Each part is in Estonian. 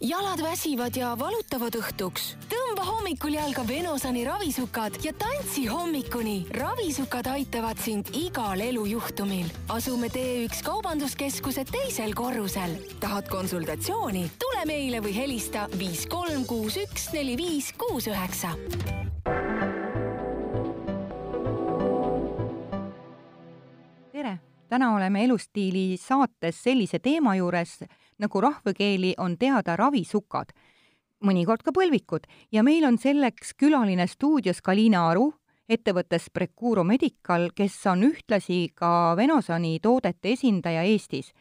jalad väsivad ja valutavad õhtuks? tõmba hommikul jalga Venosani ravisukad ja tantsi hommikuni. ravisukad aitavad sind igal elujuhtumil. asume T1 Kaubanduskeskuse teisel korrusel. tahad konsultatsiooni? tule meile või helista viis kolm kuus üks neli viis kuus üheksa. tere, täna oleme Elustiili saates sellise teema juures nagu rahvakeeli on teada ravisukad, mõnikord ka põlvikud ja meil on selleks külaline stuudios Kalina Aru ettevõttes Precuro Medical, kes on ühtlasi ka Venosani toodete esindaja Eestis.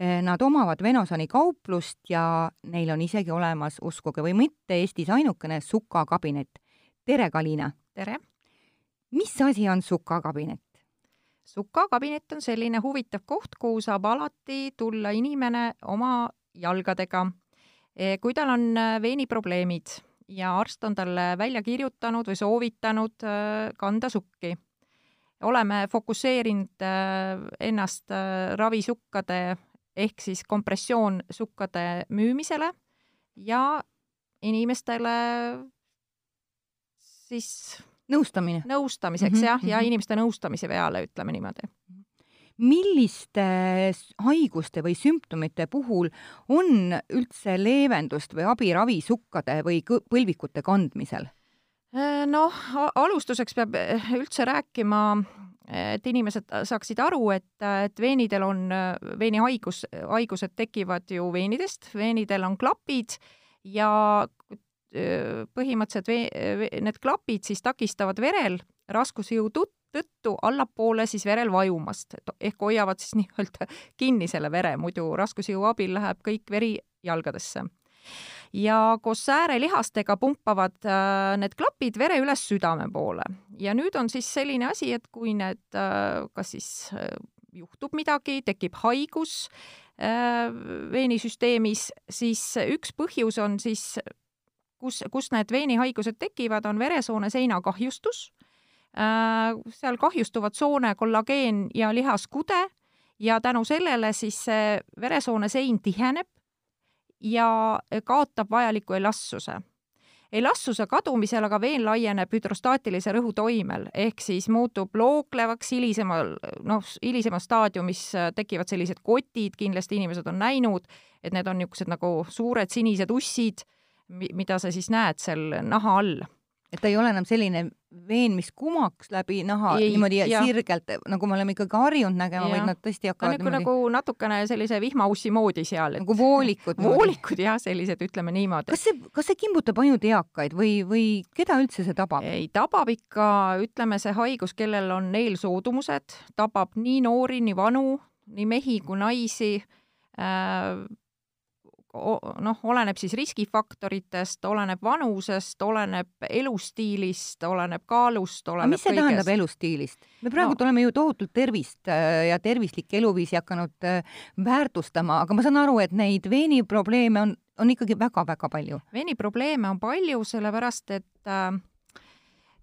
Nad omavad Venosani kauplust ja neil on isegi olemas, uskuge või mitte, Eestis ainukene sukakabinet. tere, Kalina! tere! mis asi on sukakabinet? Sukakabinet on selline huvitav koht, kuhu saab alati tulla inimene oma jalgadega. E, kui tal on äh, veeniprobleemid ja arst on talle välja kirjutanud või soovitanud äh, kanda sukki. oleme fokusseerinud ennast ravisukkade ehk siis kompressioonsukkade müümisele ja inimestele siis nõustamine? nõustamiseks mm -hmm, jah, ja mm -hmm. inimeste nõustamise peale, ütleme niimoodi. milliste haiguste või sümptomite puhul on üldse leevendust või abi ravisukkade või põlvikute kandmisel? Äh, noh, alustuseks peab äh, üldse rääkima et inimesed saaksid aru, et, et veenidel on, veenihaigus, haigused tekivad ju veenidest, veenidel on klapid ja põhimõtteliselt need klapid siis takistavad verel raskusjõu tõttu allapoole siis verel vajumast, ehk hoiavad siis nii-öelda kinni selle vere, muidu raskusjõu abil läheb kõik veri jalgadesse. ja koos säärelihastega pumpavad äh, need klapid vere üles südame poole ja nüüd on siis selline asi, et kui need äh, kas siis äh, juhtub midagi, tekib haigus veenisüsteemis, siis üks põhjus on siis kus, kus need veenihaigused tekivad, on veresoone seina kahjustus. Äh, seal kahjustuvad soone kollageen ja lihaskude ja tänu sellele siis see veresoone sein tiheneb ja kaotab vajaliku elastsuse elastsuse kadumisel aga veen laieneb hüdrostaatilise rõhu toimel, ehk siis muutub looklevaks hilisemal, noh, hilisemas staadiumis tekivad sellised kotid, kindlasti inimesed on näinud, et need on niisugused nagu suured sinised ussid mida sa siis näed seal naha all. et ta ei ole enam selline veen, mis kumaks läbi naha ei, niimoodi ja. sirgelt, nagu me oleme ikkagi harjunud nägema, vaid nad tõesti hakkavad on niimoodi... nagu natukene sellise vihmaussi moodi seal et.... nagu voolikud. voolikud jah, sellised, ütleme niimoodi. kas see, kas see kimbutab ainult eakaid või, või keda üldse see tabab? ei, tabab ikka, ütleme, see haigus, kellel on eelsoodumused, tabab nii noori, nii vanu, nii mehi kui naisi äh, noh, oleneb siis riskifaktoritest, oleneb vanusest, oleneb elustiilist, oleneb kaalust, oleneb mis see kõigest. tähendab elustiilist? me praegu no. oleme ju tohutult tervist äh, ja tervislikke eluviisi hakanud äh, väärtustama, aga ma saan aru, et neid veeniprobleeme on, on ikkagi väga-väga palju. veeniprobleeme on palju, sellepärast et Äh,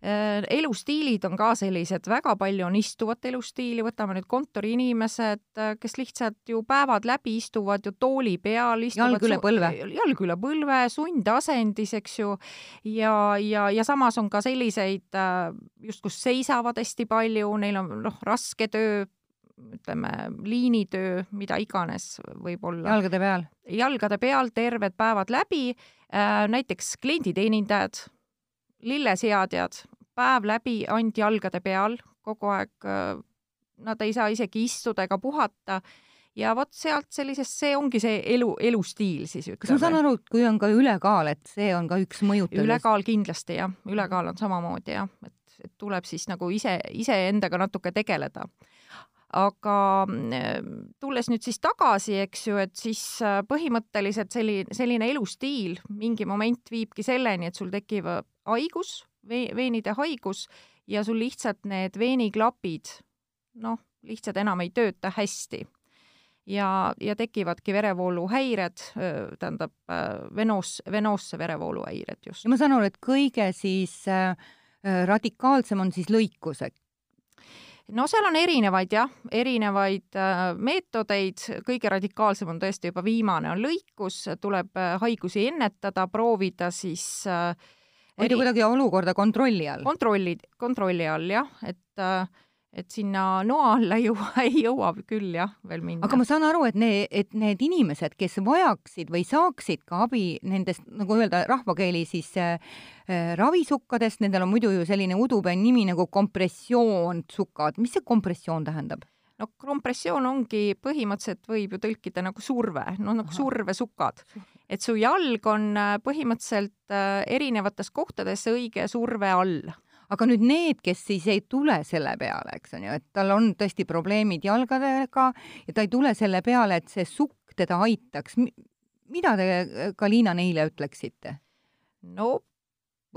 elustiilid on ka sellised, väga palju on istuvat elustiili, võtame nüüd kontoriinimesed, äh, kes lihtsalt ju päevad läbi istuvad ju tooli peal, jalg üle põlve. jalg üle põlve, sundasendis, eks ju, ja, ja, ja samas on ka selliseid äh, just, kus seisavad hästi palju, neil on noh, raske töö, ütleme, liinitöö, mida iganes võib-olla. jalgade peal? jalgade peal terved päevad läbi, näiteks klienditeenindajad lilleseadjad, päev läbi ainult jalgade peal, kogu aeg äh, nad ei saa isegi istuda ega puhata ja vot sealt sellisest, see ongi see elu, elustiil siis ütleme. kas ma saan aru, et kui on ka ülekaal, et see on ka üks mõjutaja? ülekaal kindlasti jah, ülekaal on samamoodi jah, et, et tuleb siis nagu ise, iseendaga natuke tegeleda. Aga äh, tulles nüüd siis tagasi, eks ju, et siis äh, põhimõtteliselt selline, selline elustiil mingi moment viibki selleni, et sul tekivad haigus, veenide haigus ja sul lihtsalt need veeniklapid noh, lihtsalt enam ei tööta hästi. ja, ja tekivadki verevooluhäired, tähendab venoos, venoosse verevooluhäired just. ja ma saan aru, et kõige siis äh, radikaalsem on siis lõikus, no seal on erinevaid jah, erinevaid äh, meetodeid, kõige radikaalsem on tõesti juba viimane, on lõikus, tuleb äh, haigusi ennetada, proovida siis äh, hoida kuidagi olukorda kontrolli all. kontrolli, kontrolli all jah, et äh, et sinna noa alla ju ei jõua küll jah, veel minna. aga ma saan aru, et need, et need inimesed, kes vajaksid või saaksid ka abi nendest, nagu öelda rahvakeeli siis äh, äh ravisukkadest, nendel on muidu ju selline udupeen nimi nagu kompressioonsukad, mis see kompressioon tähendab? no kompressioon ongi, põhimõtteliselt võib ju tõlkida nagu surve, no nagu Aha. survesukad. et su jalg on äh, põhimõtteliselt äh, erinevates kohtades õige surve all aga nüüd need, kes siis ei tule selle peale, eks on ju, et tal on tõesti probleemid jalgadega ja ta ei tule selle peale, et see sukk teda aitaks. mida te, Kaliina, neile ütleksite? no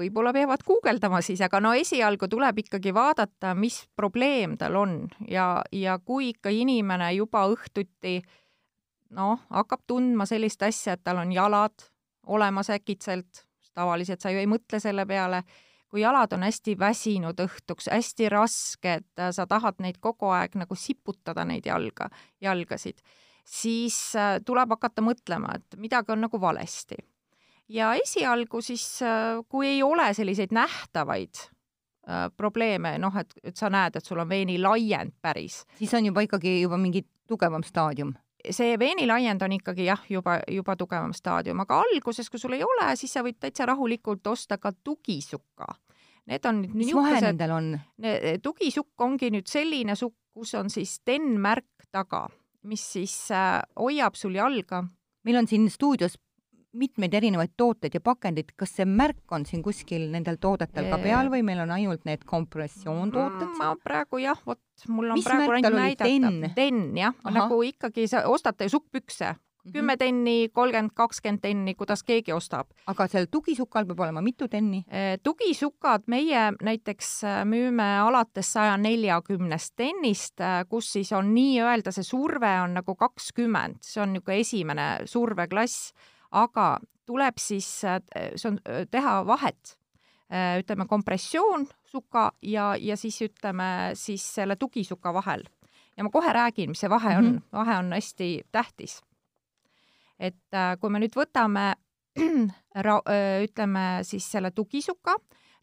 võib-olla peavad guugeldama siis, aga no esialgu tuleb ikkagi vaadata, mis probleem tal on ja, ja kui ikka inimene juba õhtuti noh, hakkab tundma sellist asja, et tal on jalad olemas äkitselt, tavaliselt sa ju ei mõtle selle peale kui jalad on hästi väsinud õhtuks, hästi rasked, sa tahad neid kogu aeg nagu siputada, neid jalga, jalgasid, siis äh, tuleb hakata mõtlema, et midagi on nagu valesti. ja esialgu siis, äh, kui ei ole selliseid nähtavaid äh, probleeme, noh, et, et sa näed, et sul on veenilaiend päris. siis on juba ikkagi juba mingi tugevam staadium see veenilaiend on ikkagi jah, juba, juba tugevam staadium, aga alguses, kui sul ei ole, siis sa võid täitsa rahulikult osta ka tugisukka. Need on nüüd mis vahe nendel on? tugisukk ongi nüüd selline sukk, kus on siis TEN-märk taga, mis siis äh, hoiab sul jalga. meil on siin stuudios mitmeid erinevaid tooteid ja pakendid, kas see märk on siin kuskil nendel toodetel ka peal või meil on ainult need kompressioontooted? Ma praegu jah, vot mul on Mis praegu ainult näidata. TEN jah, nagu ikkagi sa ostad sukkpükse, mhm. kümme tenni, kolmkümmend, kakskümmend tenni, kuidas keegi ostab. aga seal tugisukal peab olema mitu tenni? Äh, tugisukad meie näiteks äh, müüme alates saja neljakümnest tennist, äh, kus siis on nii-öelda see surve on nagu kakskümmend, see on niisugune esimene surveklass aga tuleb siis, see on, teha vahet, ütleme kompressioon suka ja, ja siis ütleme siis selle tugisuka vahel. ja ma kohe räägin, mis see vahe on mm, -hmm. vahe on hästi tähtis. et kui me nüüd võtame ütleme siis selle tugisuka,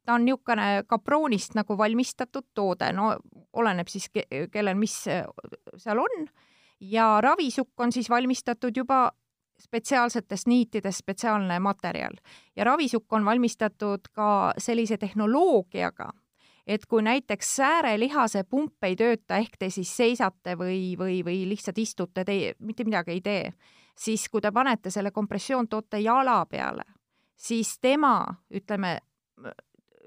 ta on niisugune kaproonist nagu valmistatud toode, no oleneb siis ke, kellel mis seal on ja ravisukk on siis valmistatud juba spetsiaalsetest niitidest spetsiaalne materjal. Ja ravisukk on valmistatud ka sellise tehnoloogiaga, et kui näiteks säärelihase pump ei tööta, ehk te siis seisate või, või, või lihtsalt istute, te mitte midagi ei tee, siis kui te panete selle kompressioontoote jala peale, siis tema, ütleme,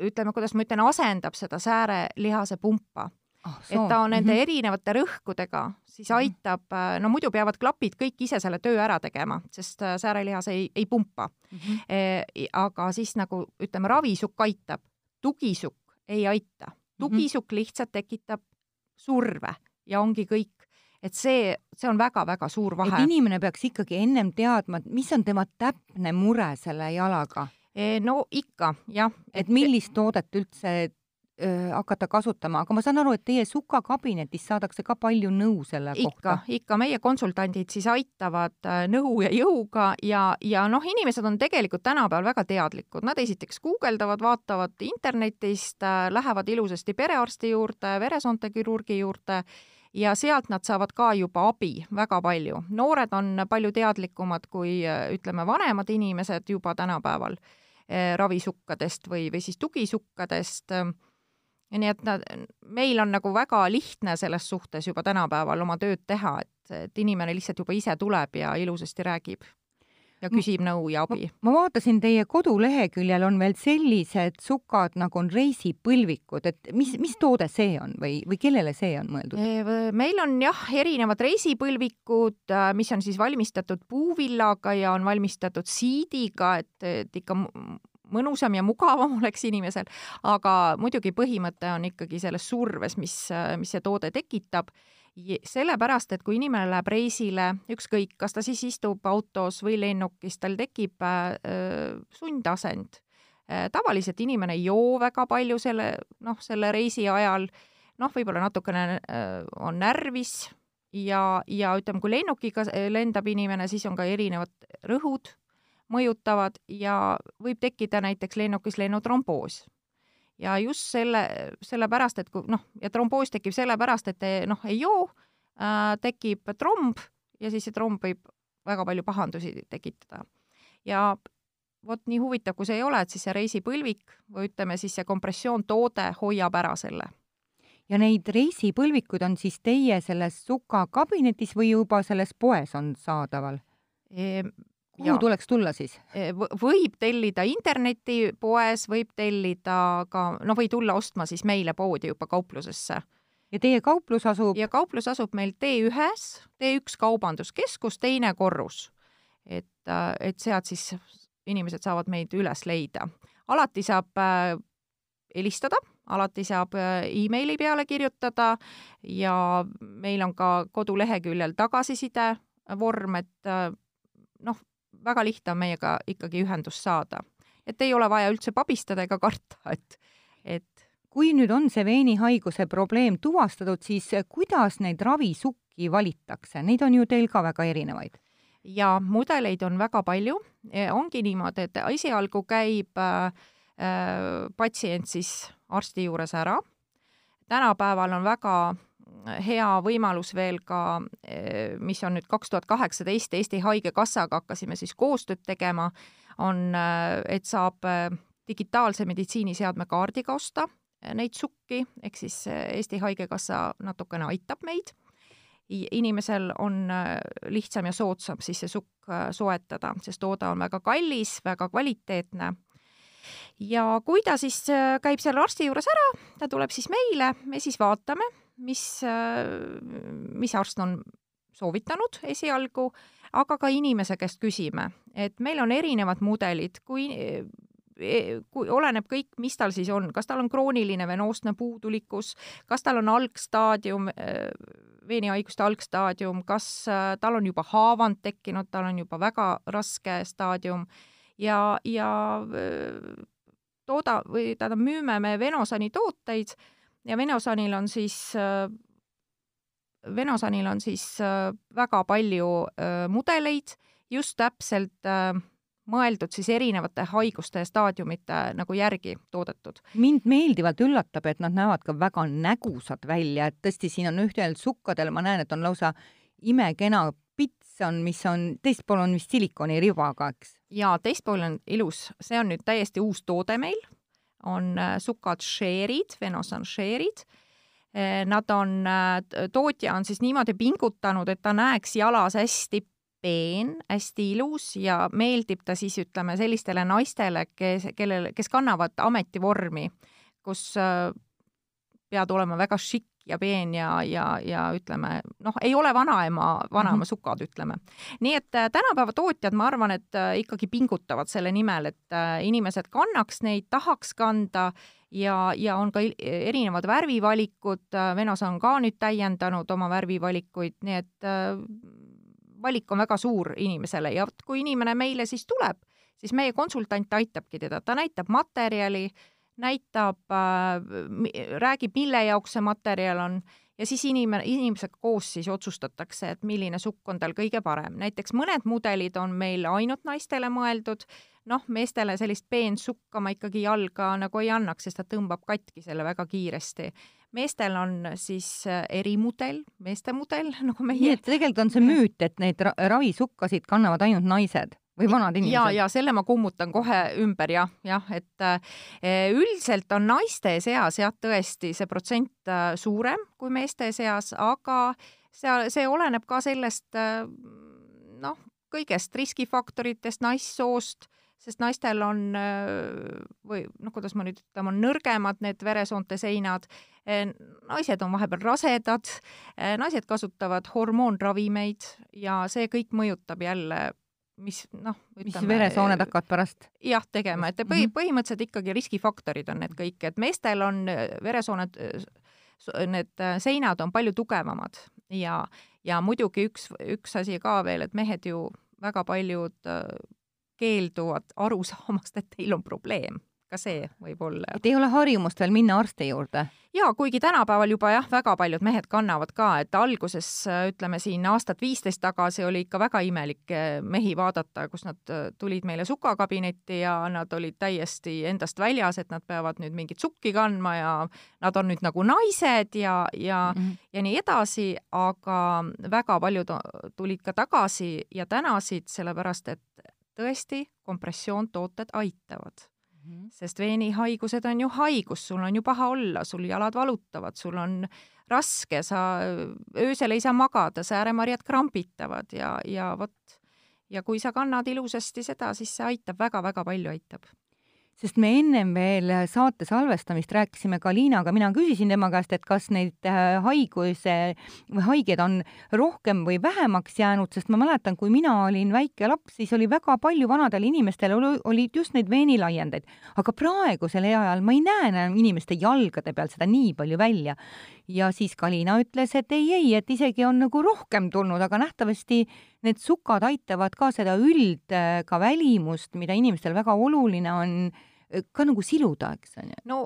ütleme, kuidas ma ütlen, asendab seda säärelihase pumpa oh,. et ta on nende mm -hmm. erinevate rõhkudega, siis mhm. aitab, no muidu peavad klapid kõik ise selle töö ära tegema, sest äh, säärelihas ei, ei pumpa mm. -hmm. E, aga siis nagu ütleme, ravisukk aitab, tugisukk ei aita. Mhm. tugisukk lihtsalt tekitab surve ja ongi kõik et see, see on väga-väga suur vahe. et inimene peaks ikkagi ennem teadma, mis on tema täpne mure selle jalaga? E, no ikka, jah. et millist toodet üldse hakata kasutama, aga ma saan aru, et teie sukakabinetis saadakse ka palju nõu selle ikka, kohta. ikka, meie konsultandid siis aitavad nõu ja jõuga ja, ja noh, inimesed on tegelikult tänapäeval väga teadlikud, nad esiteks guugeldavad, vaatavad internetist, lähevad ilusasti perearsti juurde, veresoontekirurgi juurde ja sealt nad saavad ka juba abi väga palju. noored on palju teadlikumad kui ütleme, vanemad inimesed juba tänapäeval ravisukkadest või, või siis tugisukkadest nii et nad, meil on nagu väga lihtne selles suhtes juba tänapäeval oma tööd teha, et, et inimene lihtsalt juba ise tuleb ja ilusasti räägib ja küsib nõu ja abi. ma vaatasin teie koduleheküljel on veel sellised sukad nagu on reisipõlvikud, et mis, mis toode see on või, või kellele see on mõeldud? meil on jah, erinevad reisipõlvikud, äh, mis on siis valmistatud puuvillaga ja on valmistatud siidiga, et, et ikka mõnusam ja mugavam oleks inimesel, aga muidugi põhimõte on ikkagi selles surves, mis, mis see toode tekitab sellepärast, et kui inimene läheb reisile, ükskõik, kas ta siis istub autos või lennukis, tal tekib äh, sundasend äh,. tavaliselt inimene ei joo väga palju selle, noh, selle reisi ajal. noh, võib-olla natukene äh, on närvis ja, ja ütleme, kui lennukiga lendab inimene, siis on ka erinevad rõhud mõjutavad ja võib tekkida näiteks lennukis lennutromboos. ja just selle, sellepärast, et kui noh, ja tromboos tekib sellepärast, et te noh, ei joo äh,, tekib tromb ja siis see tromb võib väga palju pahandusi tekitada. ja vot nii huvitav, kui see ei ole, et siis see reisipõlvik või ütleme siis see kompressioontoode hoiab ära selle ja neid reisipõlvikuid on siis teie selles Suka kabinetis või juba selles poes on saadaval e? Kuhu tuleks tulla siis võib tellida internetipoes, võib tellida ka, no või tulla ostma siis meile poodi juba kauplusesse. ja teie kauplus asub? ja kauplus asub meil T1-s, T1 kaubanduskeskus, teine korrus. et, et sealt siis inimesed saavad meid üles leida. alati saab äh, helistada alati saab äh, emaili peale kirjutada ja meil on ka koduleheküljel tagasiside vorm, et äh, noh, väga lihtne on meiega ikkagi ühendust saada. et ei ole vaja üldse pabistada ega karta, et, et kui nüüd on see veenihaiguse probleem tuvastatud, siis kuidas neid ravisukki valitakse, neid on ju teil ka väga erinevaid? ja mudeleid on väga palju, ongi niimoodi, et esialgu käib äh, äh patsient siis arsti juures ära. tänapäeval on väga hea võimalus veel ka, eh, mis on nüüd kaks tuhat kaheksateist Eesti Haigekassaga hakkasime siis koostööd tegema, on, eh, et saab eh, digitaalse meditsiiniseadme kaardiga osta neid sukki, ehk siis Eesti Haigekassa natukene aitab meid. inimesel on lihtsam ja soodsam siis see sukk soetada, sest toode on väga kallis, väga kvaliteetne ja kui ta siis käib seal arsti juures ära, ta tuleb siis meile, me siis vaatame, mis, äh, mis arst on soovitanud esialgu, aga ka inimese käest küsime, et meil on erinevad mudelid, kui e, kui oleneb kõik, mis tal siis on, kas tal on krooniline venoosne puudulikkus, kas tal on algstaadium, äh, veenihaiguste algstaadium, kas tal on juba haavand tekkinud, tal on juba väga raske staadium ja, ja tooda või tähendab, müüme me Venosani tooteid ja Venosanil on siis Venosanil on siis väga palju mudeleid just täpselt mõeldud siis erinevate haiguste staadiumite nagu järgi toodetud. mind meeldivalt üllatab, et nad näevad ka väga nägusad välja, et tõesti, siin on ühtel sukkadel, ma näen, et on lausa imekena pits on, mis on, teist pool on vist silikoniribaga, eks? jaa, teist pool on ilus, see on nüüd täiesti uus toode meil, on äh, sukad Share'id, Venosan Share'id. Äh, nad on, äh, tootja on siis niimoodi pingutanud, et ta näeks jalas hästi peen, hästi ilus ja meeldib ta siis ütleme sellistele naistele, kes, kellel, kes kannavad ametivormi, kus pead olema väga šikk ja peen ja, ja, ja ütleme, noh, ei ole vanaema, vanaema mm -hmm. sukad, ütleme. nii et äh, tänapäeva tootjad, ma arvan, et äh, ikkagi pingutavad selle nimel, et äh, inimesed kannaks neid, tahaks kanda ja, ja on ka erinevad värvivalikud, Venos on ka nüüd täiendanud oma värvivalikuid, nii et valik on väga suur inimesele ja kui inimene meile siis tuleb, siis meie konsultant aitabki teda, ta näitab materjali näitab äh,, räägib, mille jaoks see materjal on ja siis inimene, inimesega koos siis otsustatakse, et milline sukk on tal kõige parem. näiteks mõned mudelid on meil ainult naistele mõeldud, noh, meestele sellist peensukka ma ikkagi jalga nagu ei annaks, sest ta tõmbab katki selle väga kiiresti. meestel on siis äh, erimudel, meeste mudel nagu meie. nii et tegelikult on see müüt, et neid ravisukkasid kannavad ainult naised? Või vanad inimesed? ja, ja selle ma kummutan kohe ümber jah, jah, et äh, üldiselt on naiste seas jah, tõesti see protsent äh, suurem kui meeste seas, aga seal, see oleneb ka sellest äh, noh, kõigest riskifaktoritest, naissoost, sest naistel on või noh, kuidas ma nüüd ütlen, on nõrgemad need veresoonte seinad, naised on vahepeal rasedad, naised kasutavad hormoonravimeid ja see kõik mõjutab jälle mis noh, mis veresooned hakkavad pärast? jah, tegema, et põhi, mhm. põhimõtteliselt ikkagi riskifaktorid on need kõik, et meestel on äh, veresooned, äh, need äh, seinad on palju tugevamad ja, ja muidugi üks, üks asi ka veel, et mehed ju väga paljud keelduvad aru saamast, et teil on probleem ka see võib olla. et ei ole harjumust veel minna arsti juurde? jaa, kuigi tänapäeval juba jah, väga paljud mehed kannavad ka, et alguses ütleme siin aastat viisteist tagasi oli ikka väga imelik eh, mehi vaadata, kus nad eh, tulid meile sukakabinetti ja nad olid täiesti endast väljas, et nad peavad nüüd mingit sukki kandma ja nad on nüüd nagu naised ja, ja mm, -hmm. ja nii edasi, aga väga paljud tulid ka tagasi ja tänasid, sellepärast et tõesti, kompressioontooted aitavad. -hmm. sest veenihaigused on ju haigus, sul on ju paha olla, sul jalad valutavad, sul on raske, sa öösel ei saa magada, sääremarjad krambitavad ja, ja vot, ja kui sa kannad ilusasti seda, siis see aitab väga,, väga-väga palju aitab sest me ennem veel saate salvestamist rääkisime ka Liinaga, mina küsisin tema käest, et kas neid äh, haiguse või haigeid on rohkem või vähemaks jäänud, sest ma mäletan, kui mina olin väike laps, siis oli väga palju vanadel inimestel olid just neid veenilaiendeid, aga praegusel eaajal ma ei näe enam inimeste jalgade peal seda nii palju välja. ja siis Kalina ütles, et ei, ei, et isegi on nagu rohkem tulnud, aga nähtavasti need sukad aitavad ka seda üld, ka välimust, mida inimestel väga oluline on ka nagu siluda, eks on ju. no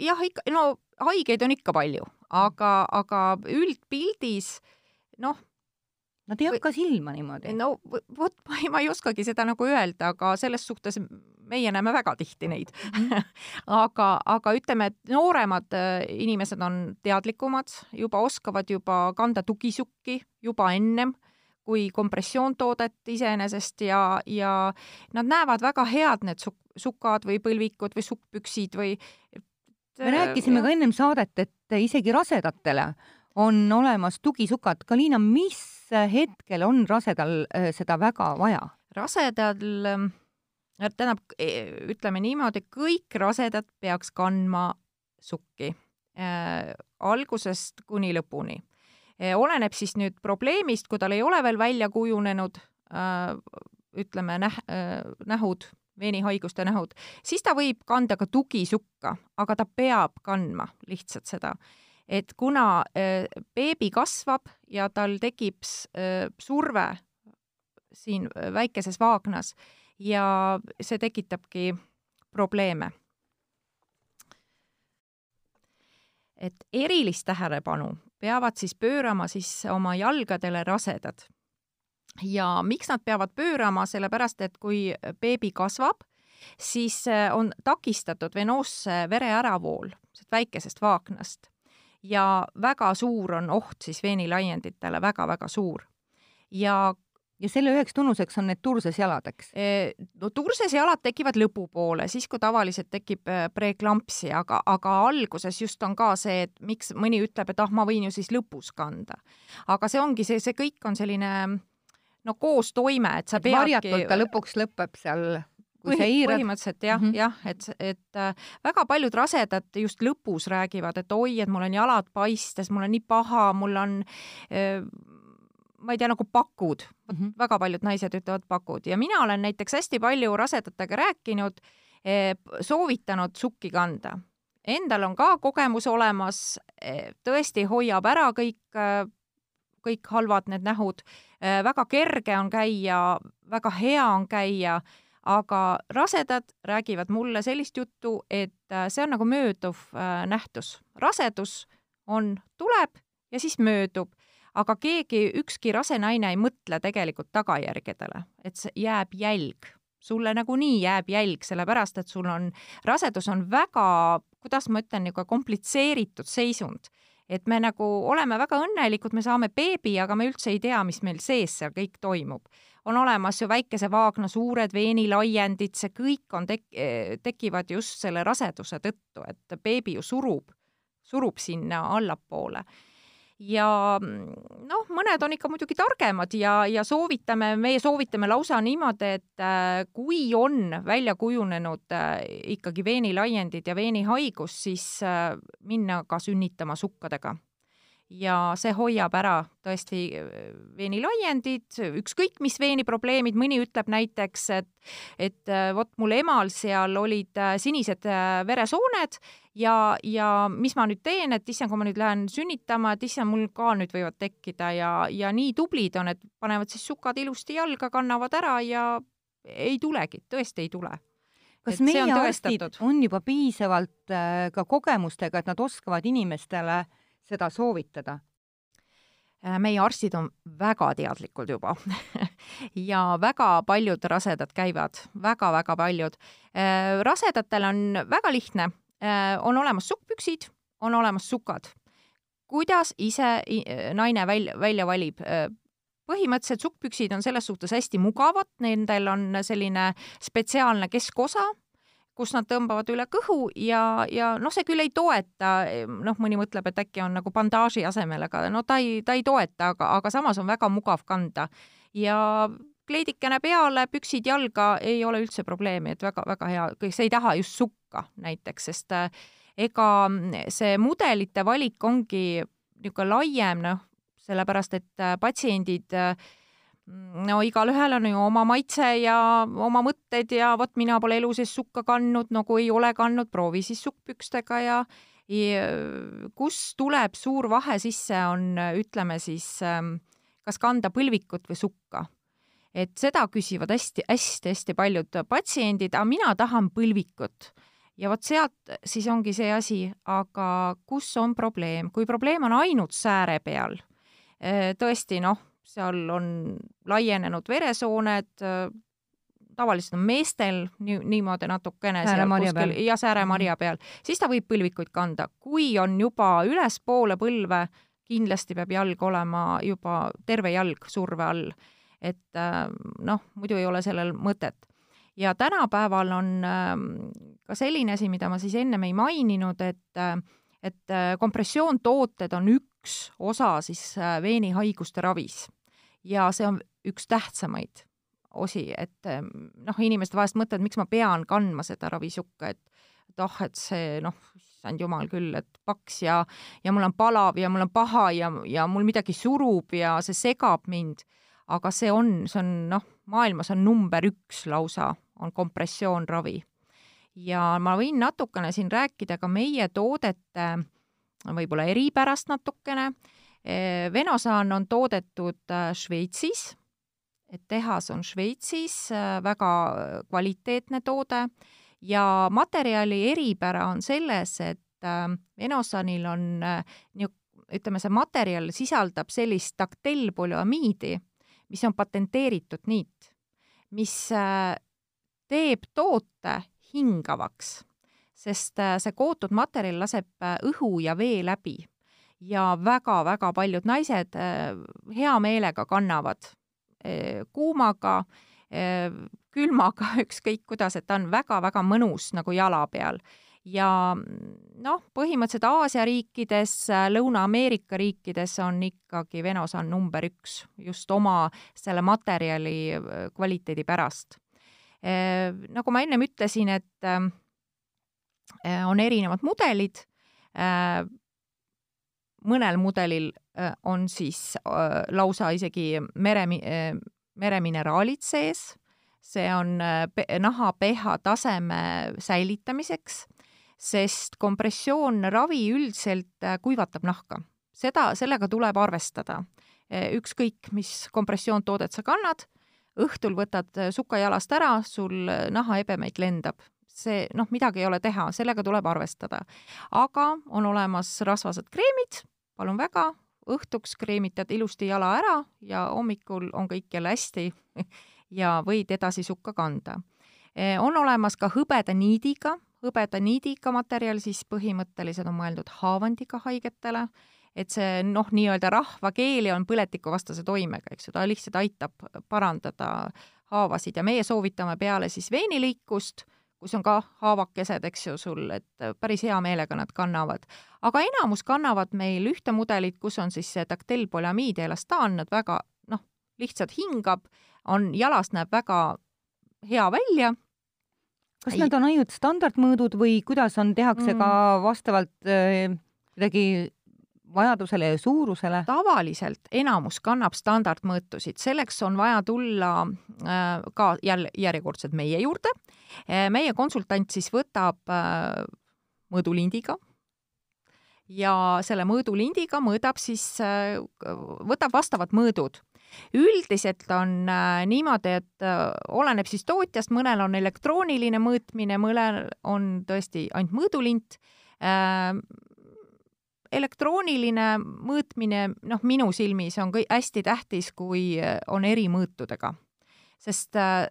jah, ikka, no haigeid on ikka palju, aga, aga üldpildis noh, Nad ei hakka silma niimoodi. no vot, ma ei, ma ei oskagi seda nagu öelda, aga selles suhtes meie näeme väga tihti neid. -hmm. aga, aga ütleme, et nooremad äh, inimesed on teadlikumad, juba oskavad juba kanda tugisukki juba ennem kui kompressioontoodet iseenesest ja, ja nad näevad väga head, need suk-, sukad või põlvikud või sukkpüksid või me rääkisime ja. ka ennem saadet, et isegi rasedatele on olemas tugisukad. Kaliina, mis hetkel on rasedal äh, seda väga vaja? rasedal, ähm, tähendab, e, ütleme niimoodi, kõik rasedad peaks kandma sukki äh, algusest kuni lõpuni. Oleneb siis nüüd probleemist, kui tal ei ole veel välja kujunenud äh, ütleme näh-, äh, nähud veenihaiguste nähud, siis ta võib kanda ka tugisukka, aga ta peab kandma lihtsalt seda. et kuna äh, beebi kasvab ja tal tekib surve siin väikeses vaagnas ja see tekitabki probleeme. et erilist tähelepanu peavad siis pöörama siis oma jalgadele rasedad. Ja miks nad peavad pöörama, sellepärast et kui beebi kasvab, siis äh, on takistatud venoosse vere äravool väikesest vaaknast ja väga suur on oht siis veenilaienditele väga,, väga-väga suur. ja ja selle üheks tunnuseks on need turses jalad, eks? E, no turses jalad tekivad lõpupoole, siis kui tavaliselt tekib äh, preeklampsi, aga, aga alguses just on ka see, et miks mõni ütleb, et ah, ma võin ju siis lõpus kanda. aga see ongi see, see kõik on selline no koostoime, et sa peadki varjatult ta lõpuks lõpeb seal kui Põhi, iirad... põhimõtteliselt jah mm, -hmm. jah, et, et äh, väga paljud rasedad just lõpus räägivad, et oi, et mul on jalad paistes, mul on nii paha, mul on äh, ma ei tea, nagu pakud mm, -hmm. väga paljud naised ütlevad pakud ja mina olen näiteks hästi palju rasedatega rääkinud eh,, soovitanud sukki kanda. Endal on ka kogemus olemas eh,, tõesti hoiab ära kõik eh, kõik halvad need nähud. Äh, väga kerge on käia, väga hea on käia, aga rasedad räägivad mulle sellist juttu, et see on nagu mööduv äh, nähtus. rasedus on, tuleb ja siis möödub, aga keegi, ükski rase naine ei mõtle tegelikult tagajärgedele, et see jääb jälg. Sulle nagunii jääb jälg, sellepärast et sul on, rasedus on väga, kuidas ma ütlen, niisugune komplitseeritud seisund. Et me nagu oleme väga õnnelikud, me saame beebi, aga me üldse ei tea, mis meil sees seal kõik toimub. on olemas ju väikese vaagna suured veenilaiendid, see kõik on tek-, tekivad just selle raseduse tõttu, et beebi ju surub, surub sinna allapoole ja noh, mõned on ikka muidugi targemad ja, ja soovitame, meie soovitame lausa niimoodi, et äh, kui on välja kujunenud äh, ikkagi veenilaiendid ja veenihaigus, siis äh, minna ka sünnitama sukkadega. Ja see hoiab ära tõesti veenilaiendid, ükskõik mis veeniprobleemid, mõni ütleb näiteks, et et vot mul emal seal olid sinised veresooned ja, ja mis ma nüüd teen, et issand, kui ma nüüd lähen sünnitama, et issand, mul ka nüüd võivad tekkida ja, ja nii tublid on, et panevad siis sukad ilusti jalga, kannavad ära ja ei tulegi, tõesti ei tule kas Et meie on arstid on juba piisavalt äh, ka kogemustega, et nad oskavad inimestele seda soovitada? Äh, meie arstid on väga teadlikud juba ja väga paljud rasedad käivad väga,, väga-väga paljud. rasedatel on väga lihtne, on olemas sukkpüksid, on olemas sukad. kuidas ise i- naine välja, välja valib? põhimõtteliselt sukkpüksid on selles suhtes hästi mugavad, nendel on selline spetsiaalne keskosa, kus nad tõmbavad üle kõhu ja, ja noh, see küll ei toeta, noh, mõni mõtleb, et äkki on nagu bandaaži asemel, aga no ta ei, ta ei toeta, aga, aga samas on väga mugav kanda. ja kleidikene peale, püksid jalga, ei ole üldse probleemi, et väga-väga hea, see ei taha just sukka näiteks, sest äh, ega see mudelite valik ongi niisugune laiem, noh, sellepärast et äh, patsiendid äh, no igalühel on ju oma maitse ja oma mõtted ja vot mina pole elu sees sukka kandnud, no kui ei ole kandnud, proovi siis sukkpükstega ja ja kus tuleb suur vahe sisse, on ütleme siis ähm, kas kanda põlvikut või sukka. et seda küsivad hästi-hästi-hästi paljud patsiendid, aga mina tahan põlvikut ja vot sealt siis ongi see asi, aga kus on probleem, kui probleem on ainult sääre peal, tõesti noh, seal on laienenud veresooned, tavaliselt on meestel nii, niimoodi natukene Sääremarja peal. ja sääremarja peal, siis ta võib põlvikuid kanda. kui on juba ülespoole põlve, kindlasti peab jalg olema juba terve jalg surve all. et noh, muidu ei ole sellel mõtet. Ja tänapäeval on ka selline asi, mida ma siis ennem ei maininud, et et kompressioontooted on üks osa siis veenihaiguste ravis ja see on üks tähtsamaid osi, et noh, inimesed vahest mõtlevad, miks ma pean kandma seda ravisukka, et et ah, et see noh, issand jumal küll, et paks ja, ja mul on palav ja mul on paha ja, ja mul midagi surub ja see segab mind. aga see on, see on noh, maailmas on number üks lausa, on kompressioonravi. ja ma võin natukene siin rääkida ka meie toodete võib-olla eripärast natukene. Venosaan on toodetud Šveitsis, et tehas on Šveitsis, väga kvaliteetne toode. Ja materjali eripära on selles, et Venosaanil on ütleme, see materjal sisaldab sellist taktellpolüamiidi, mis on patenteeritud niit, mis teeb toote hingavaks, sest see kootud materjal laseb õhu ja vee läbi ja väga-väga paljud naised hea meelega kannavad kuumaga, külmaga, ükskõik kuidas, et ta on väga-väga mõnus nagu jala peal. Ja noh, põhimõtteliselt Aasia riikides, Lõuna-Ameerika riikides on ikkagi Venosan number üks just oma selle materjali kvaliteedi pärast. nagu ma ennem ütlesin, et on erinevad mudelid mõnel mudelil on siis lausa isegi mere, meremineraalid sees, see on naha pH taseme säilitamiseks, sest kompressioonravi üldiselt kuivatab nahka. seda, sellega tuleb arvestada. ükskõik, mis kompressioontoodet sa kannad, õhtul võtad suka jalast ära, sul nahaebemeid lendab see noh, midagi ei ole teha, sellega tuleb arvestada. aga on olemas rasvased kreemid, palun väga, õhtuks kreemitad ilusti jala ära ja hommikul on kõik jälle hästi ja võid edasi sukka kanda. on olemas ka hõbeda niidiga, hõbeda niidiga materjal siis põhimõtteliselt on mõeldud haavandiga haigetele, et see noh, nii-öelda rahvakeeli on põletikuvastase toimega, eks ju, ta lihtsalt aitab parandada haavasid ja meie soovitame peale siis veenilõikust kus on ka haavakesed, eks ju, sul, et päris hea meelega nad kannavad. aga enamus kannavad meil ühte mudelit, kus on siis see taktellpolüamiid ja elastaan, nad väga noh, lihtsalt hingab, on, jalast näeb väga hea välja. Kas need on ainult standardmõõdud või kuidas on, tehakse mm. ka vastavalt äh, kuidagi vajadusele ja suurusele? tavaliselt enamus kannab standardmõõtusid, selleks on vaja tulla äh, ka jälle järjekordselt meie juurde meie konsultant siis võtab äh, mõõdulindiga ja selle mõõdulindiga mõõdab siis, äh, võtab vastavad mõõdud üldiselt on äh, niimoodi, et äh, oleneb siis tootjast, mõnel on elektrooniline mõõtmine, mõnel on tõesti ainult mõõdulint äh,. elektrooniline mõõtmine, noh, minu silmis on kõik hästi tähtis, kui on erimõõtudega, sest äh,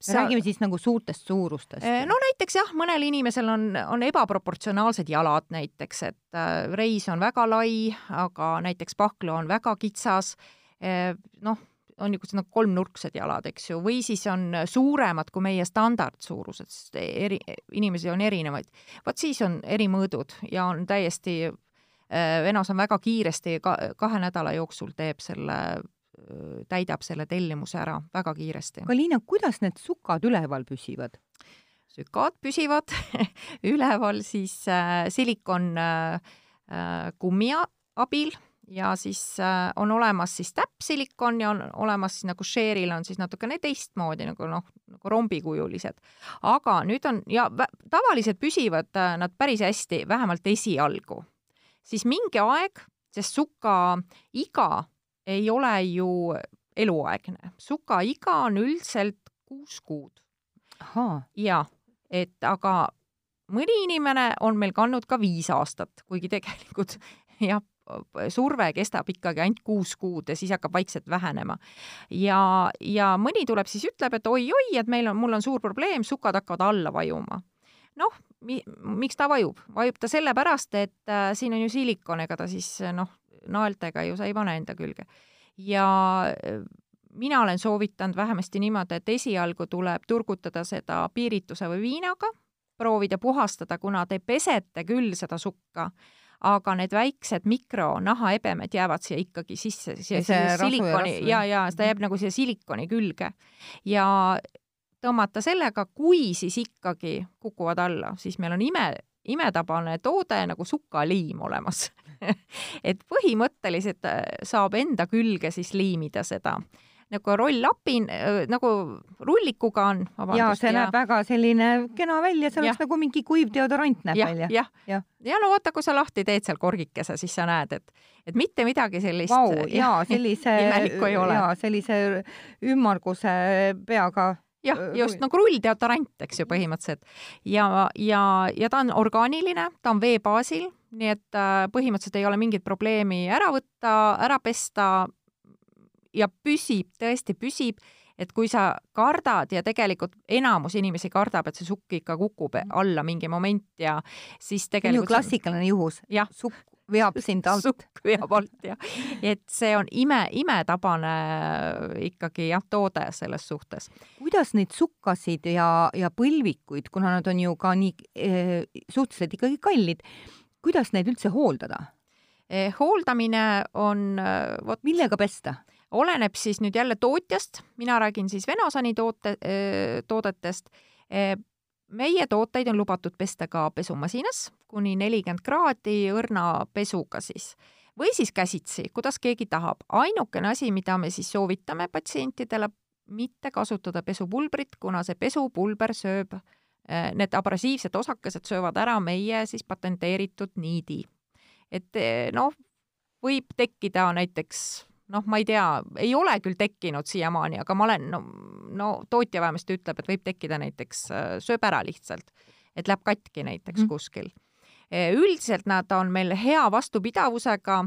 Sa... räägime siis nagu suurtest suurustest? Äh, no näiteks jah, mõnel inimesel on, on ebaproportsionaalsed jalad näiteks, et äh, reis on väga lai, aga näiteks pahklu on väga kitsas äh,. Noh, on niisugused nagu kolmnurksed jalad, eks ju, või siis on suuremad kui meie standardsuurused, sest eri, inimesi on erinevaid. vot siis on erimõõdud ja on täiesti äh,, Venos on väga kiiresti ka, kahe nädala jooksul teeb selle täidab selle tellimuse ära väga kiiresti. aga Liina, kuidas need sukad üleval püsivad? sükad püsivad üleval siis äh, silikon äh, kummi abil ja siis äh, on olemas siis täppsilikon ja on olemas siis nagu Share'il on siis natukene teistmoodi nagu noh, nagu rombikujulised. aga nüüd on ja tavaliselt püsivad äh, nad päris hästi, vähemalt esialgu. siis mingi aeg, sest suka iga ei ole ju eluaegne, sukaiga on üldiselt kuus kuud. ja, et aga mõni inimene on meil kandnud ka viis aastat, kuigi tegelikult jah, surve kestab ikkagi ainult kuus kuud ja siis hakkab vaikselt vähenema. ja, ja mõni tuleb siis ütleb, et oi-oi, et meil on, mul on suur probleem, sukad hakkavad alla vajuma. noh, mi-, miks ta vajub? vajub ta sellepärast, et äh, siin on ju silikon, ega ta siis noh, naeltega ju sa ei pane enda külge. ja äh, mina olen soovitanud vähemasti niimoodi, et esialgu tuleb turgutada seda piirituse või viinaga, proovida puhastada, kuna te pesete küll seda sukka, aga need väiksed mikronahaebemed jäävad siia ikkagi sisse, siia, silikoni ja, ja ta jääb nagu siia silikoni külge. ja tõmmata sellega, kui siis ikkagi kukuvad alla, siis meil on ime, imetabane toode nagu sukaliim olemas. Et põhimõtteliselt äh, saab enda külge siis liimida seda nagu roll-upin, äh, nagu rullikuga on. ja see ja... näeb väga selline kena välja, see oleks nagu mingi kuiv deodorant näeb ja, välja. jah, ja. ja no vaata, kui sa lahti teed seal korgikese, siis sa näed, et, et mitte midagi sellist Vau, ja sellise, ja sellise ümmarguse peaga jah, just nagu rulldeodorant, eks ju, põhimõtteliselt. ja, ja, ja ta on orgaaniline, ta on vee baasil, nii et äh, põhimõtteliselt ei ole mingit probleemi ära võtta, ära pesta ja püsib, tõesti püsib, et kui sa kardad ja tegelikult enamus inimesi kardab, et see sukk ikka kukub alla mingi moment ja siis tegelikult klassikaline juhus. sukk veab sind alt. sukk veab alt jah. et see on ime, imetabane ikkagi jah, toode selles suhtes. kuidas neid sukkasid ja, ja põlvikuid, kuna nad on ju ka nii eh, suhteliselt ikkagi kallid, kuidas neid üldse hooldada eh,? hooldamine on eh, vot millega pesta? Oleneb siis nüüd jälle tootjast, mina räägin siis Venosani toote, toodetest meie tooteid on lubatud pesta ka pesumasinas kuni nelikümmend kraadi õrna pesuga siis või siis käsitsi, kuidas keegi tahab. ainukene asi, mida me siis soovitame patsientidele, mitte kasutada pesupulbrit, kuna see pesupulber sööb, need abrasiivsed osakesed söövad ära meie siis patenteeritud niidi. et noh, võib tekkida näiteks noh, ma ei tea, ei ole küll tekkinud siiamaani, aga ma olen, no, no tootja vähemasti ütleb, et võib tekkida näiteks, äh, sööb ära lihtsalt, et läheb katki näiteks mm. kuskil. Äh, üldiselt nad on meil hea vastupidavusega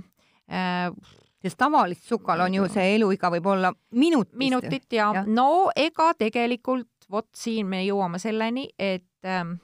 äh, sest tavalist sukal on ju see eluiga võib olla minutist. minutit ja, ja no ega tegelikult vot siin me jõuame selleni, et ähm,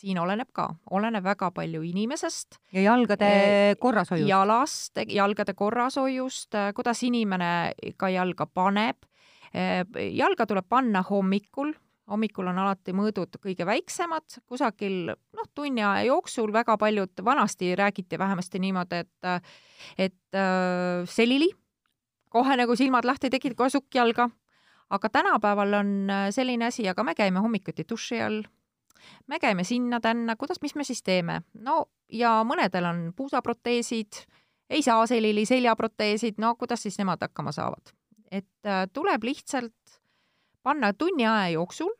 siin oleneb ka, oleneb väga palju inimesest. ja jalgade korrashoiust. jalast, jalgade korrashoiust, kuidas inimene ka jalga paneb. Jalga tuleb panna hommikul, hommikul on alati mõõdud kõige väiksemad, kusagil noh, tunni aja jooksul väga paljud, vanasti räägiti vähemasti niimoodi, et, et äh, selili, kohe nagu silmad lahti tegid, kohe sukk jalga. aga tänapäeval on selline asi, aga me käime hommikuti duši all me käime sinna-tänna, kuidas, mis me siis teeme? no ja mõnedel on puusaproteesid, ei saa selili seljaproteesid, no kuidas siis nemad hakkama saavad? et äh, tuleb lihtsalt panna tunni aja jooksul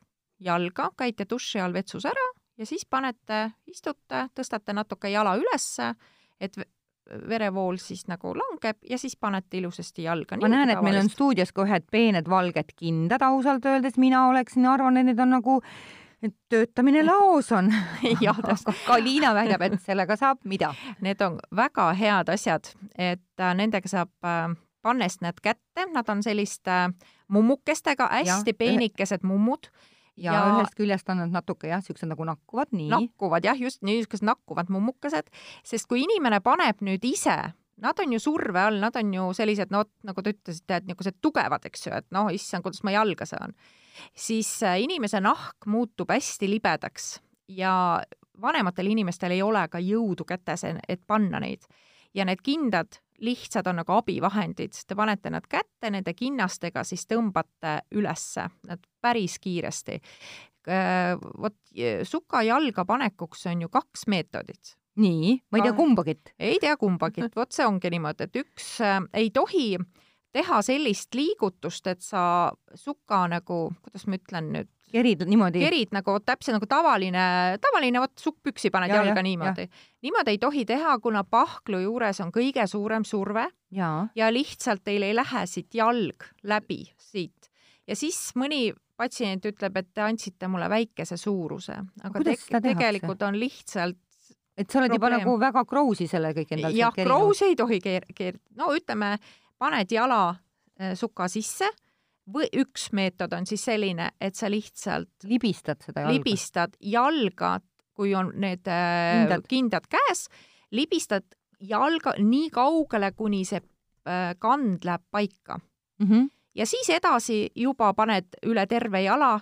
jalga, käite duši all vetsus ära ja siis panete, istute, tõstate natuke jala ülesse, et verevool siis nagu langeb ja siis panete ilusasti jalga. ma näen, et meil on stuudios ka ühed peened valged kindad, ausalt öeldes mina oleksin, arvan, et need on nagu et töötamine laos on. Jah, ka Liina väidab, et sellega saab mida? Need on väga head asjad, et äh, nendega saab äh, pannes need kätte, nad on selliste äh, mummukestega, hästi ja, peenikesed mummud. Ja, ja ühest küljest on nad natuke jah, siuksed nagu nakkuvad, nii. nakkuvad jah, just niisugused nakkuvad mummukesed, sest kui inimene paneb nüüd ise, nad on ju surve all, nad on ju sellised, no nagu te ütlesite, et niisugused tugevad, eks ju, et noh, issand, kuidas ma jalga saan, siis äh, inimese nahk muutub hästi libedaks ja vanematel inimestel ei ole ka jõudu kätes, et panna neid ja need kindad lihtsad on nagu abivahendid, te panete nad kätte nende kinnastega, siis tõmbate ülesse nad päris kiiresti. vot suka jalga panekuks on ju kaks meetodit. Nii, ma ei tea kumbagit. ei tea kumbagit, vot see ongi niimoodi, et üks äh, ei tohi teha sellist liigutust, et sa suka nagu, kuidas ma ütlen nüüd, kerid niimoodi? kerid nagu täpselt nagu tavaline, tavaline vot sukkpüksi paned ja, jalga ja, niimoodi. niimoodi ei tohi teha, kuna pahklu juures on kõige suurem surve ja, ja lihtsalt teil ei lähe siit jalg läbi siit. ja siis mõni patsient ütleb, et te andsite mulle väikese suuruse, aga te tegelikult on lihtsalt et sa oled juba nagu väga crouse'i selle kõik endal jah, crouse'i ei tohi keer-, keer-, no ütleme, paned jala äh, suka sisse või üks meetod on siis selline, et sa lihtsalt libistad seda jalga, libistad jalga, kui on need äh, kindad, kindad käes, libistad jalga nii kaugele, kuni see äh, kand läheb paika. Mm. -hmm. ja siis edasi juba paned üle terve jala,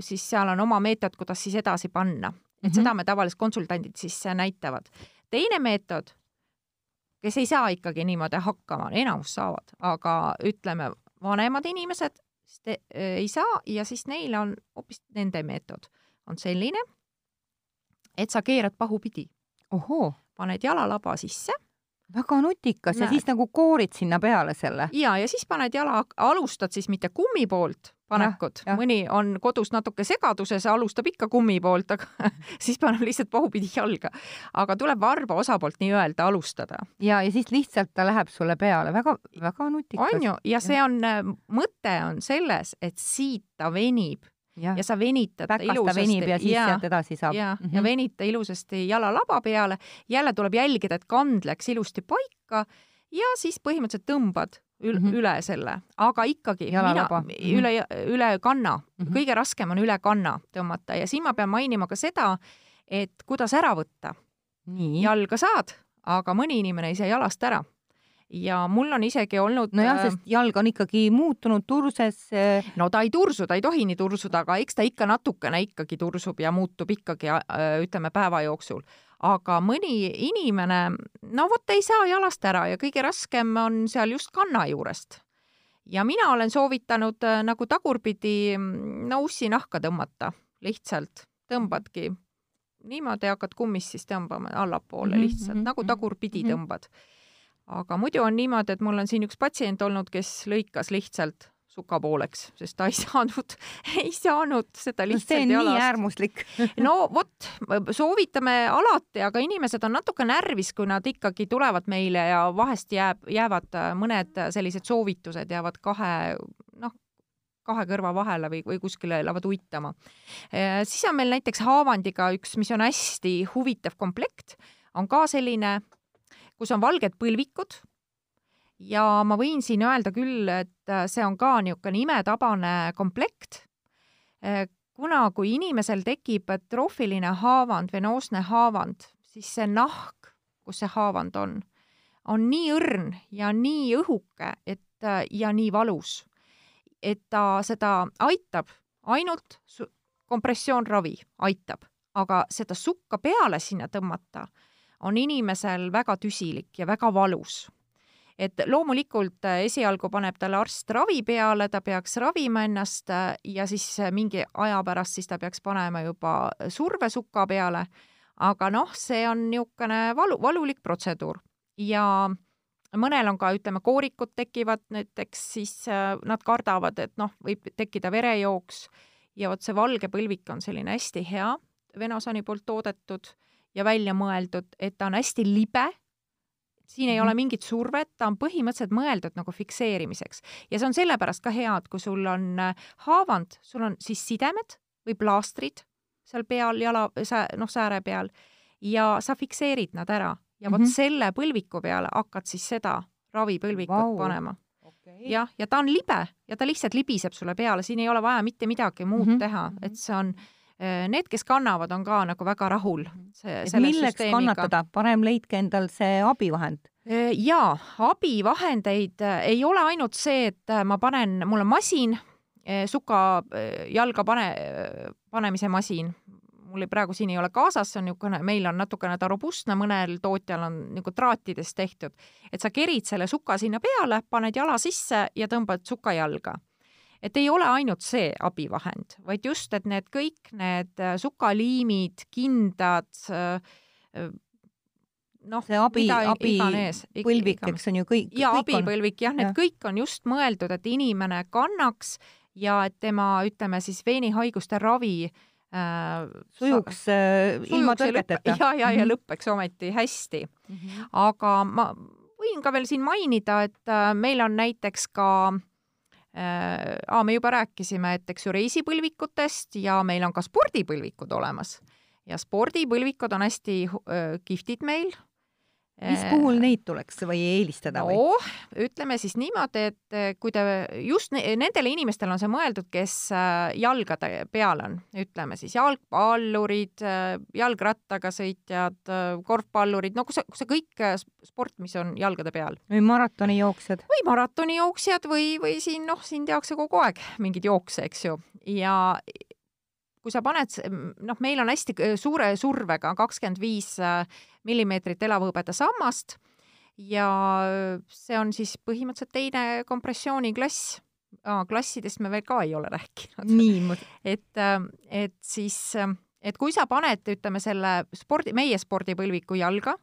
siis seal on oma meetod, kuidas siis edasi panna, et mm -hmm. seda me tavaliselt konsultandid siis näitavad. teine meetod, kes ei saa ikkagi niimoodi hakkama, enamus saavad, aga ütleme, vanemad inimesed te, ei saa ja siis neil on hoopis nende meetod on selline, et sa keerad pahupidi. paned jalalaba sisse. väga nutikas Näed. ja siis nagu koorid sinna peale selle. ja, ja siis paned jala, alustad siis mitte kummi poolt, panekut, mõni on kodus natuke segaduses, alustab ikka kummi poolt, aga siis paneb lihtsalt pahupidi jalga. aga tuleb varba osapoolt nii-öelda alustada. ja, ja siis lihtsalt ta läheb sulle peale väga,, väga-väga nutikas. on ju, ja see on, mõte on selles, et siit ta venib ja, ja sa venitad Päkast ilusasti. venib ja siis ja, sealt edasi saab. ja mm, -hmm. ja venita ilusasti jalalaba peale, jälle tuleb jälgida, et kand läks ilusti paika ja siis põhimõtteliselt tõmbad üle, mm -hmm. üle selle, aga ikkagi Jalalaba. mina, mhm. üle, üle kanna mm, -hmm. kõige raskem on üle kanna tõmmata ja siin ma pean mainima ka seda, et kuidas ära võtta. jalga saad, aga mõni inimene ei saa jalast ära ja mul on isegi olnud nojah, äh, sest jalg on ikkagi muutunud turses. Äh, no ta ei tursu, ta ei tohi nii tursuda, aga eks ta ikka natukene ikkagi tursub ja muutub ikkagi äh, ütleme päeva jooksul aga mõni inimene, no vot ei saa jalast ära ja kõige raskem on seal just kanna juurest. ja mina olen soovitanud äh, nagu tagurpidi no ussi nahka tõmmata, lihtsalt tõmbadki niimoodi, hakkad kummist siis tõmbama allapoole mm -hmm, lihtsalt mm -hmm, nagu tagurpidi mm -hmm. tõmbad. aga muidu on niimoodi, et mul on siin üks patsient olnud, kes lõikas lihtsalt suka pooleks, sest ta ei saanud, ei saanud seda lihtsalt see on jalast. nii äärmuslik no vot, soovitame alati, aga inimesed on natuke närvis, kui nad ikkagi tulevad meile ja vahest jääb, jäävad mõned sellised soovitused jäävad kahe, noh, kahe kõrva vahele või, või kuskile lähevad uitama. siis on meil näiteks haavandiga üks, mis on hästi huvitav komplekt, on ka selline, kus on valged põlvikud ja ma võin siin öelda küll, et äh, see on ka niisugune imetabane komplekt, äh, kuna kui inimesel tekib troofiline haavand, venoosne haavand, siis see nahk, kus see haavand on, on nii õrn ja nii õhuke, et äh, ja nii valus, et ta seda aitab ainult kompressioonravi aitab, aga seda sukka peale sinna tõmmata on inimesel väga tüsilik ja väga valus et loomulikult äh, esialgu paneb talle arst ravi peale, ta peaks ravima ennast äh, ja siis äh, mingi aja pärast siis ta peaks panema juba survesuka peale. aga noh, see on niisugune valu, valulik protseduur ja mõnel on ka, ütleme, koorikud tekivad näiteks, siis nad kardavad, et noh, võib tekkida verejooks ja vot see valge põlvik on selline hästi hea, Venosani poolt toodetud ja välja mõeldud, et ta on hästi libe siin ei Mhm. ole mingit survet, ta on põhimõtteliselt mõeldud nagu fikseerimiseks ja see on sellepärast ka hea, et kui sul on äh, haavand, sul on siis sidemed või plaastrid seal peal jala, noh, sääre peal ja sa fikseerid nad ära ja vot Mhm. selle põlviku peale hakkad siis seda ravipõlvikut Vau. panema okay. jah, ja ta on libe ja ta lihtsalt libiseb sulle peale, siin ei ole vaja mitte midagi muud mm Mhm, -hmm. teha, et see on, need, kes kannavad, on ka nagu väga rahul. et milleks kannatada, parem leidke endal see abivahend. jaa, abivahendeid äh, ei ole ainult see, et äh, ma panen, mul on masin, suka jalga pane, panemise masin, mul ei, praegu siin ei ole kaasas, see on niisugune, meil on natukene ta robustne, mõnel tootjal on nagu traatidest tehtud, et sa kerid selle suka sinna peale, paned jala sisse ja tõmbad suka jalga. Et ei ole ainult see abivahend, vaid just, et need kõik need sukaliimid, kindad, noh, see abi, abi iganes, põlvik, eks on ju kõik. ja abipõlvik jah, need ja. kõik on just mõeldud, et inimene kannaks ja et tema, ütleme siis veenihaiguste ravi äh, sujuks äh, ilma tõrgeteta. ja, ja, ja lõpeks ometi hästi mm. -hmm. aga ma võin ka veel siin mainida, et äh, meil on näiteks ka äh, me juba rääkisime, et eks ju reisipõlvikutest ja meil on ka spordipõlvikud olemas. Ja spordipõlvikud on hästi äh, kihvtid meil mis puhul neid tuleks või eelistada või no,? ütleme siis niimoodi, et kui te just ne, nendele inimestele on see mõeldud, kes äh, jalgade peal on, ütleme siis jalgpallurid, äh, jalgrattaga sõitjad, äh, korvpallurid, no kus see, see kõik sport, mis on jalgade peal. või maratonijooksjad. või maratonijooksjad või, või siin noh, siin tehakse kogu aeg mingeid jookse, eks ju, ja kui sa paned, noh, meil on hästi suure survega kakskümmend viis millimeetrit elavhõbeda sammast ja see on siis põhimõtteliselt teine kompressiooniklass. klassidest me veel ka ei ole rääkinud. et, et siis, et kui sa paned, ütleme selle spordi, meie spordipõlviku jalga,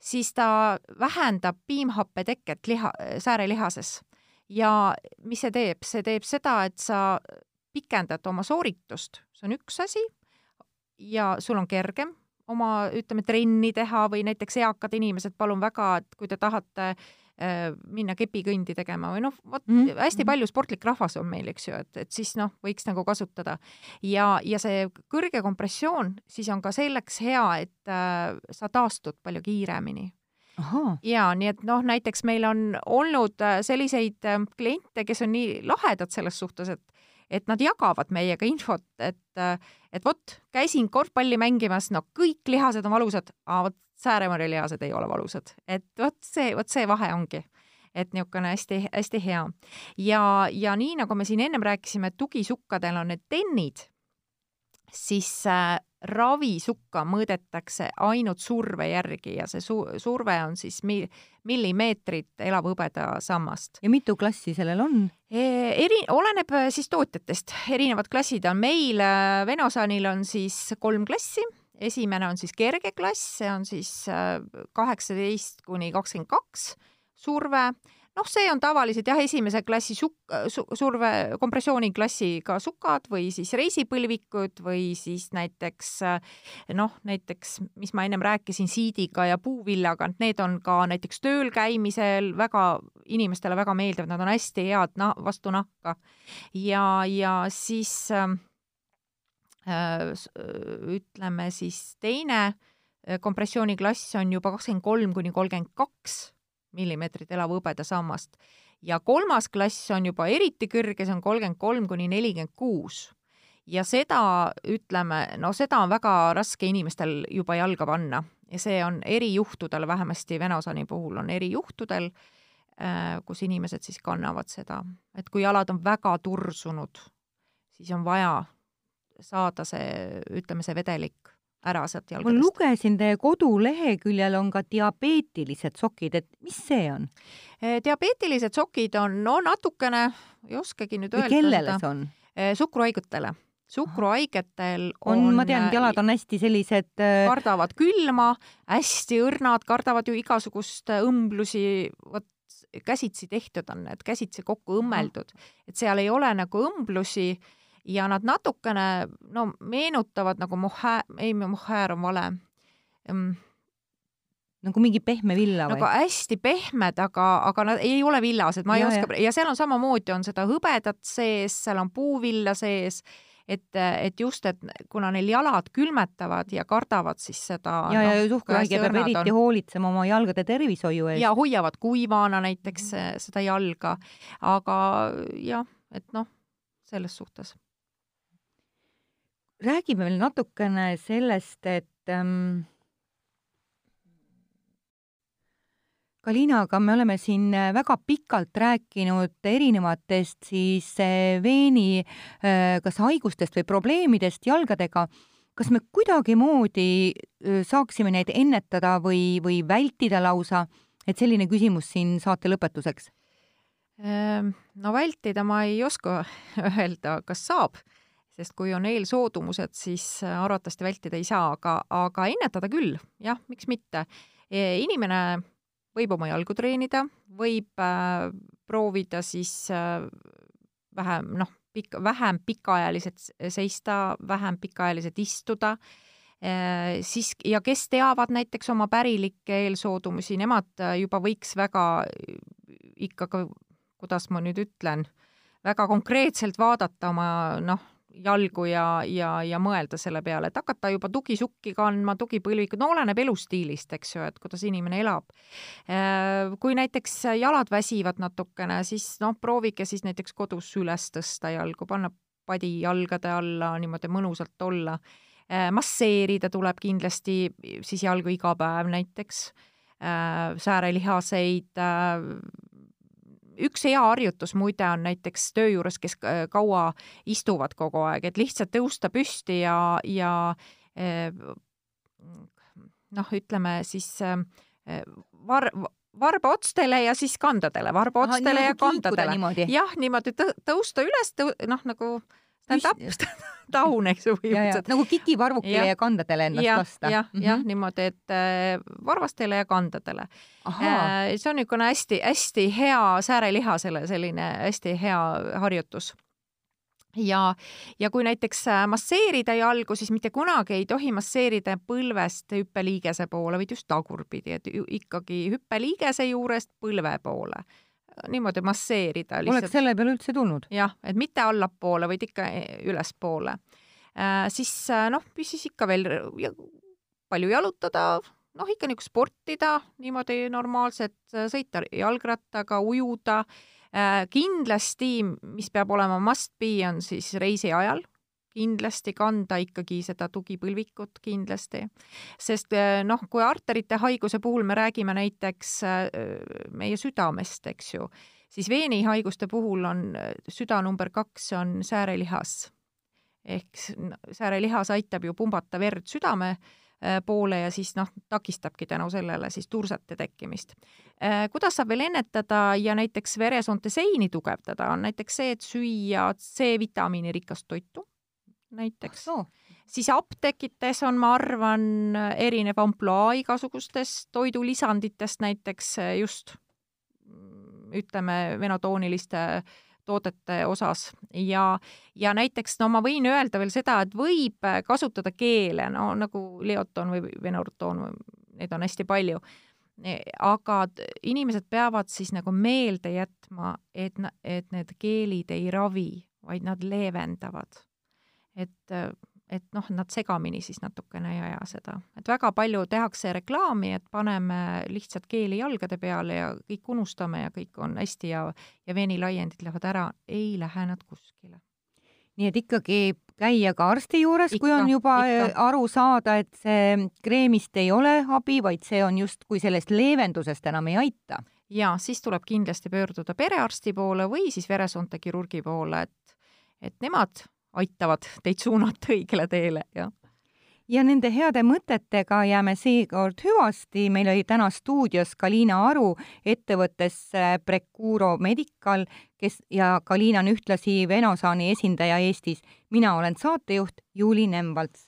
siis ta vähendab piimhappe teket liha, säärelihases. ja mis see teeb, see teeb seda, et sa pikendad oma sooritust, see on üks asi ja sul on kergem oma, ütleme, trenni teha või näiteks eakad inimesed, palun väga, et kui te tahate äh, minna kepikõndi tegema või noh, vot mm -hmm. hästi palju sportlik rahvas on meil, eks ju, et, et siis noh, võiks nagu kasutada. ja, ja see kõrge kompressioon siis on ka selleks hea, et äh, sa taastud palju kiiremini ja nii et noh, näiteks meil on olnud selliseid kliente, kes on nii lahedad selles suhtes, et et nad jagavad meiega infot, et, et vot, käisin korvpalli mängimas, no kõik lihased on valusad, aga vot Sääremaa lihased ei ole valusad, et vot see, vot see vahe ongi. Et niisugune hästi-hästi hea. ja, ja nii nagu me siin ennem rääkisime, tugisukkadel on need tennid, siis äh, ravisukka mõõdetakse ainult surve järgi ja see su surve on siis mi millimeetrit elavhõbeda sammast. ja mitu klassi sellel on? eri, oleneb siis tootjatest, erinevad klassid on meil, Venosanil on siis kolm klassi, esimene on siis kerge klass, see on siis kaheksateist kuni kakskümmend kaks surve noh, see on tavaliselt jah, esimese klassi suk-, su, surve, kompressiooniklassiga sukad või siis reisipõlvikud või siis näiteks noh, näiteks, mis ma ennem rääkisin, siidiga ja puuvillaga, need on ka näiteks tööl käimisel väga, inimestele väga meeldivad, nad on hästi head na-, vastu nahka. ja, ja siis äh, ütleme siis teine kompressiooniklass on juba kakskümmend kolm kuni kolmkümmend kaks millimeetrit elavhõbeda sammast. Ja kolmas klass on juba eriti kõrge, see on kolmkümmend kolm kuni nelikümmend kuus. ja seda, ütleme, no seda on väga raske inimestel juba jalga panna. Ja see on erijuhtudel, vähemasti Venosani puhul on erijuhtudel, kus inimesed siis kannavad seda, et kui jalad on väga tursunud, siis on vaja saada see, ütleme, see vedelik ära sealt jalgadest. ma lugesin teie koduleheküljel on ka diabeetilised sokid, et mis see on? diabeetilised sokid on no natukene, ei oskagi nüüd öelda. kellele see on? suhkruhaigetele. suhkruhaigetel on, on, ma tean, jalad on hästi sellised kardavad külma, hästi õrnad, kardavad ju igasugust õmblusi, vot käsitsi tehtud on need, käsitsi kokku õmmeldud, et seal ei ole nagu õmblusi ja nad natukene no meenutavad nagu mohää-, ei, mohäär on vale. nagu mingi pehme villa või nagu hästi pehmed, aga, aga nad ei ole villased, ma ja, ei oska ja. seal on samamoodi on seda hõbedat sees, seal on puuvilla sees et, et just, et kuna neil jalad külmetavad ja kardavad siis seda. ja no,, ja suhkruhaige peab eriti on... hoolitsema oma jalgade tervishoiu eest. ja hoiavad kuivana näiteks mm. seda jalga, aga jah, et noh, selles suhtes. Räägime veel natukene sellest, et ähm, Kalina, aga me oleme siin äh, väga pikalt rääkinud erinevatest siis äh, veeni äh, kas haigustest või probleemidest jalgadega. kas me kuidagimoodi saaksime neid ennetada või, või vältida lausa, et selline küsimus siin saate lõpetuseks? No vältida ma ei oska öelda, kas saab, sest kui on eelsoodumused, siis arvatavasti vältida ei saa, aga, aga ennetada küll, jah, miks mitte. E, inimene võib oma jalgu treenida, võib äh, proovida siis äh, vähem, noh, pikk, vähem pikaajaliselt seista, vähem pikaajaliselt istuda äh,, siis ja kes teavad näiteks oma pärilikke eelsoodumusi, nemad äh, juba võiks väga ikkagi, kuidas ma nüüd ütlen, väga konkreetselt vaadata oma noh, jalgu ja, ja, ja mõelda selle peale, et hakata juba tugisukki kandma, tugipõlvikud, no oleneb elustiilist, eks ju, et kuidas inimene elab. Äh, kui näiteks jalad väsivad natukene, siis noh, proovige siis näiteks kodus üles tõsta jalgu, panna padi jalgade alla, niimoodi mõnusalt olla. Äh, masseerida tuleb kindlasti siis jalgu iga päev näiteks, äh, säärelihaseid üks hea harjutus muide on näiteks töö juures, kes kaua istuvad kogu aeg, et lihtsalt tõusta püsti ja, ja eh, noh, ütleme siis eh, var-, varbaotstele ja siis kandadele, varbaotstele ja kandadele. jah, niimoodi tõusta üles, noh, nagu stand-up, taun, eks ju. nagu kikivarvukile ja, ja kandadele ennast ja, lasta. jah mm -hmm., jah, niimoodi, et äh, varvastele ja kandadele. Äh, see on niisugune hästi-hästi hea säärelihasele selline hästi hea harjutus ja, ja kui näiteks äh, masseerida jalgu, siis mitte kunagi ei tohi masseerida põlvest hüppeliigese poole, vaid just tagurpidi, et ikkagi hüppeliigese juurest põlve poole niimoodi masseerida. Oleks selle peale üldse tulnud? jah, et mitte allapoole, vaid ikka e, ülespoole äh,. siis äh, noh, siis ikka veel palju jalutada, noh, ikka nagu sportida niimoodi normaalselt, sõita jalgrattaga, ujuda äh,. kindlasti, mis peab olema must be, on siis reisi ajal kindlasti kanda ikkagi seda tugipõlvikut kindlasti, sest eh, noh, kui arterite haiguse puhul me räägime näiteks eh, meie südamest, eks ju, siis veenihaiguste puhul on eh, süda number kaks on säärelihas. ehk säärelihas aitab ju pumbata verd südame poole ja siis noh, takistabki tänu sellele siis tursete tekkimist. kuidas saab veel ennetada ja näiteks veresoonte seini tugevdada, on näiteks see, et süüa C-vitamiini rikast toitu näiteks. No.. siis apteekides on, ma arvan, erinev ampluaa igasugustest toidulisanditest, näiteks just ütleme, venotooniliste toodete osas. Ja, ja näiteks no ma võin öelda veel seda, et võib kasutada keele, no nagu leoton või venortoon, neid on hästi palju. Aga inimesed peavad siis nagu meelde jätma, et, et need keelid ei ravi, vaid nad leevendavad et, et noh, nad segamini siis natukene ei aja seda, et väga palju tehakse reklaami, et paneme lihtsalt keeli jalgade peale ja kõik unustame ja kõik on hästi ja, ja veenilaiendid lähevad ära, ei lähe nad kuskile. nii et ikkagi käia ka arsti juures, kui on juba ikka. aru saada, et see kreemist ei ole abi, vaid see on justkui sellest leevendusest enam ei aita ja siis tuleb kindlasti pöörduda perearsti poole või siis veresoonte kirurgi poole, et, et nemad aitavad teid suunata õigele teele ja ja nende heade mõtetega jääme seekord hüvasti. meil oli täna stuudios Kaliina Aru ettevõttes Precuro Medical, kes ja Kaliina on ühtlasi Venosaani esindaja Eestis. mina olen saatejuht Juuli Nemvalts.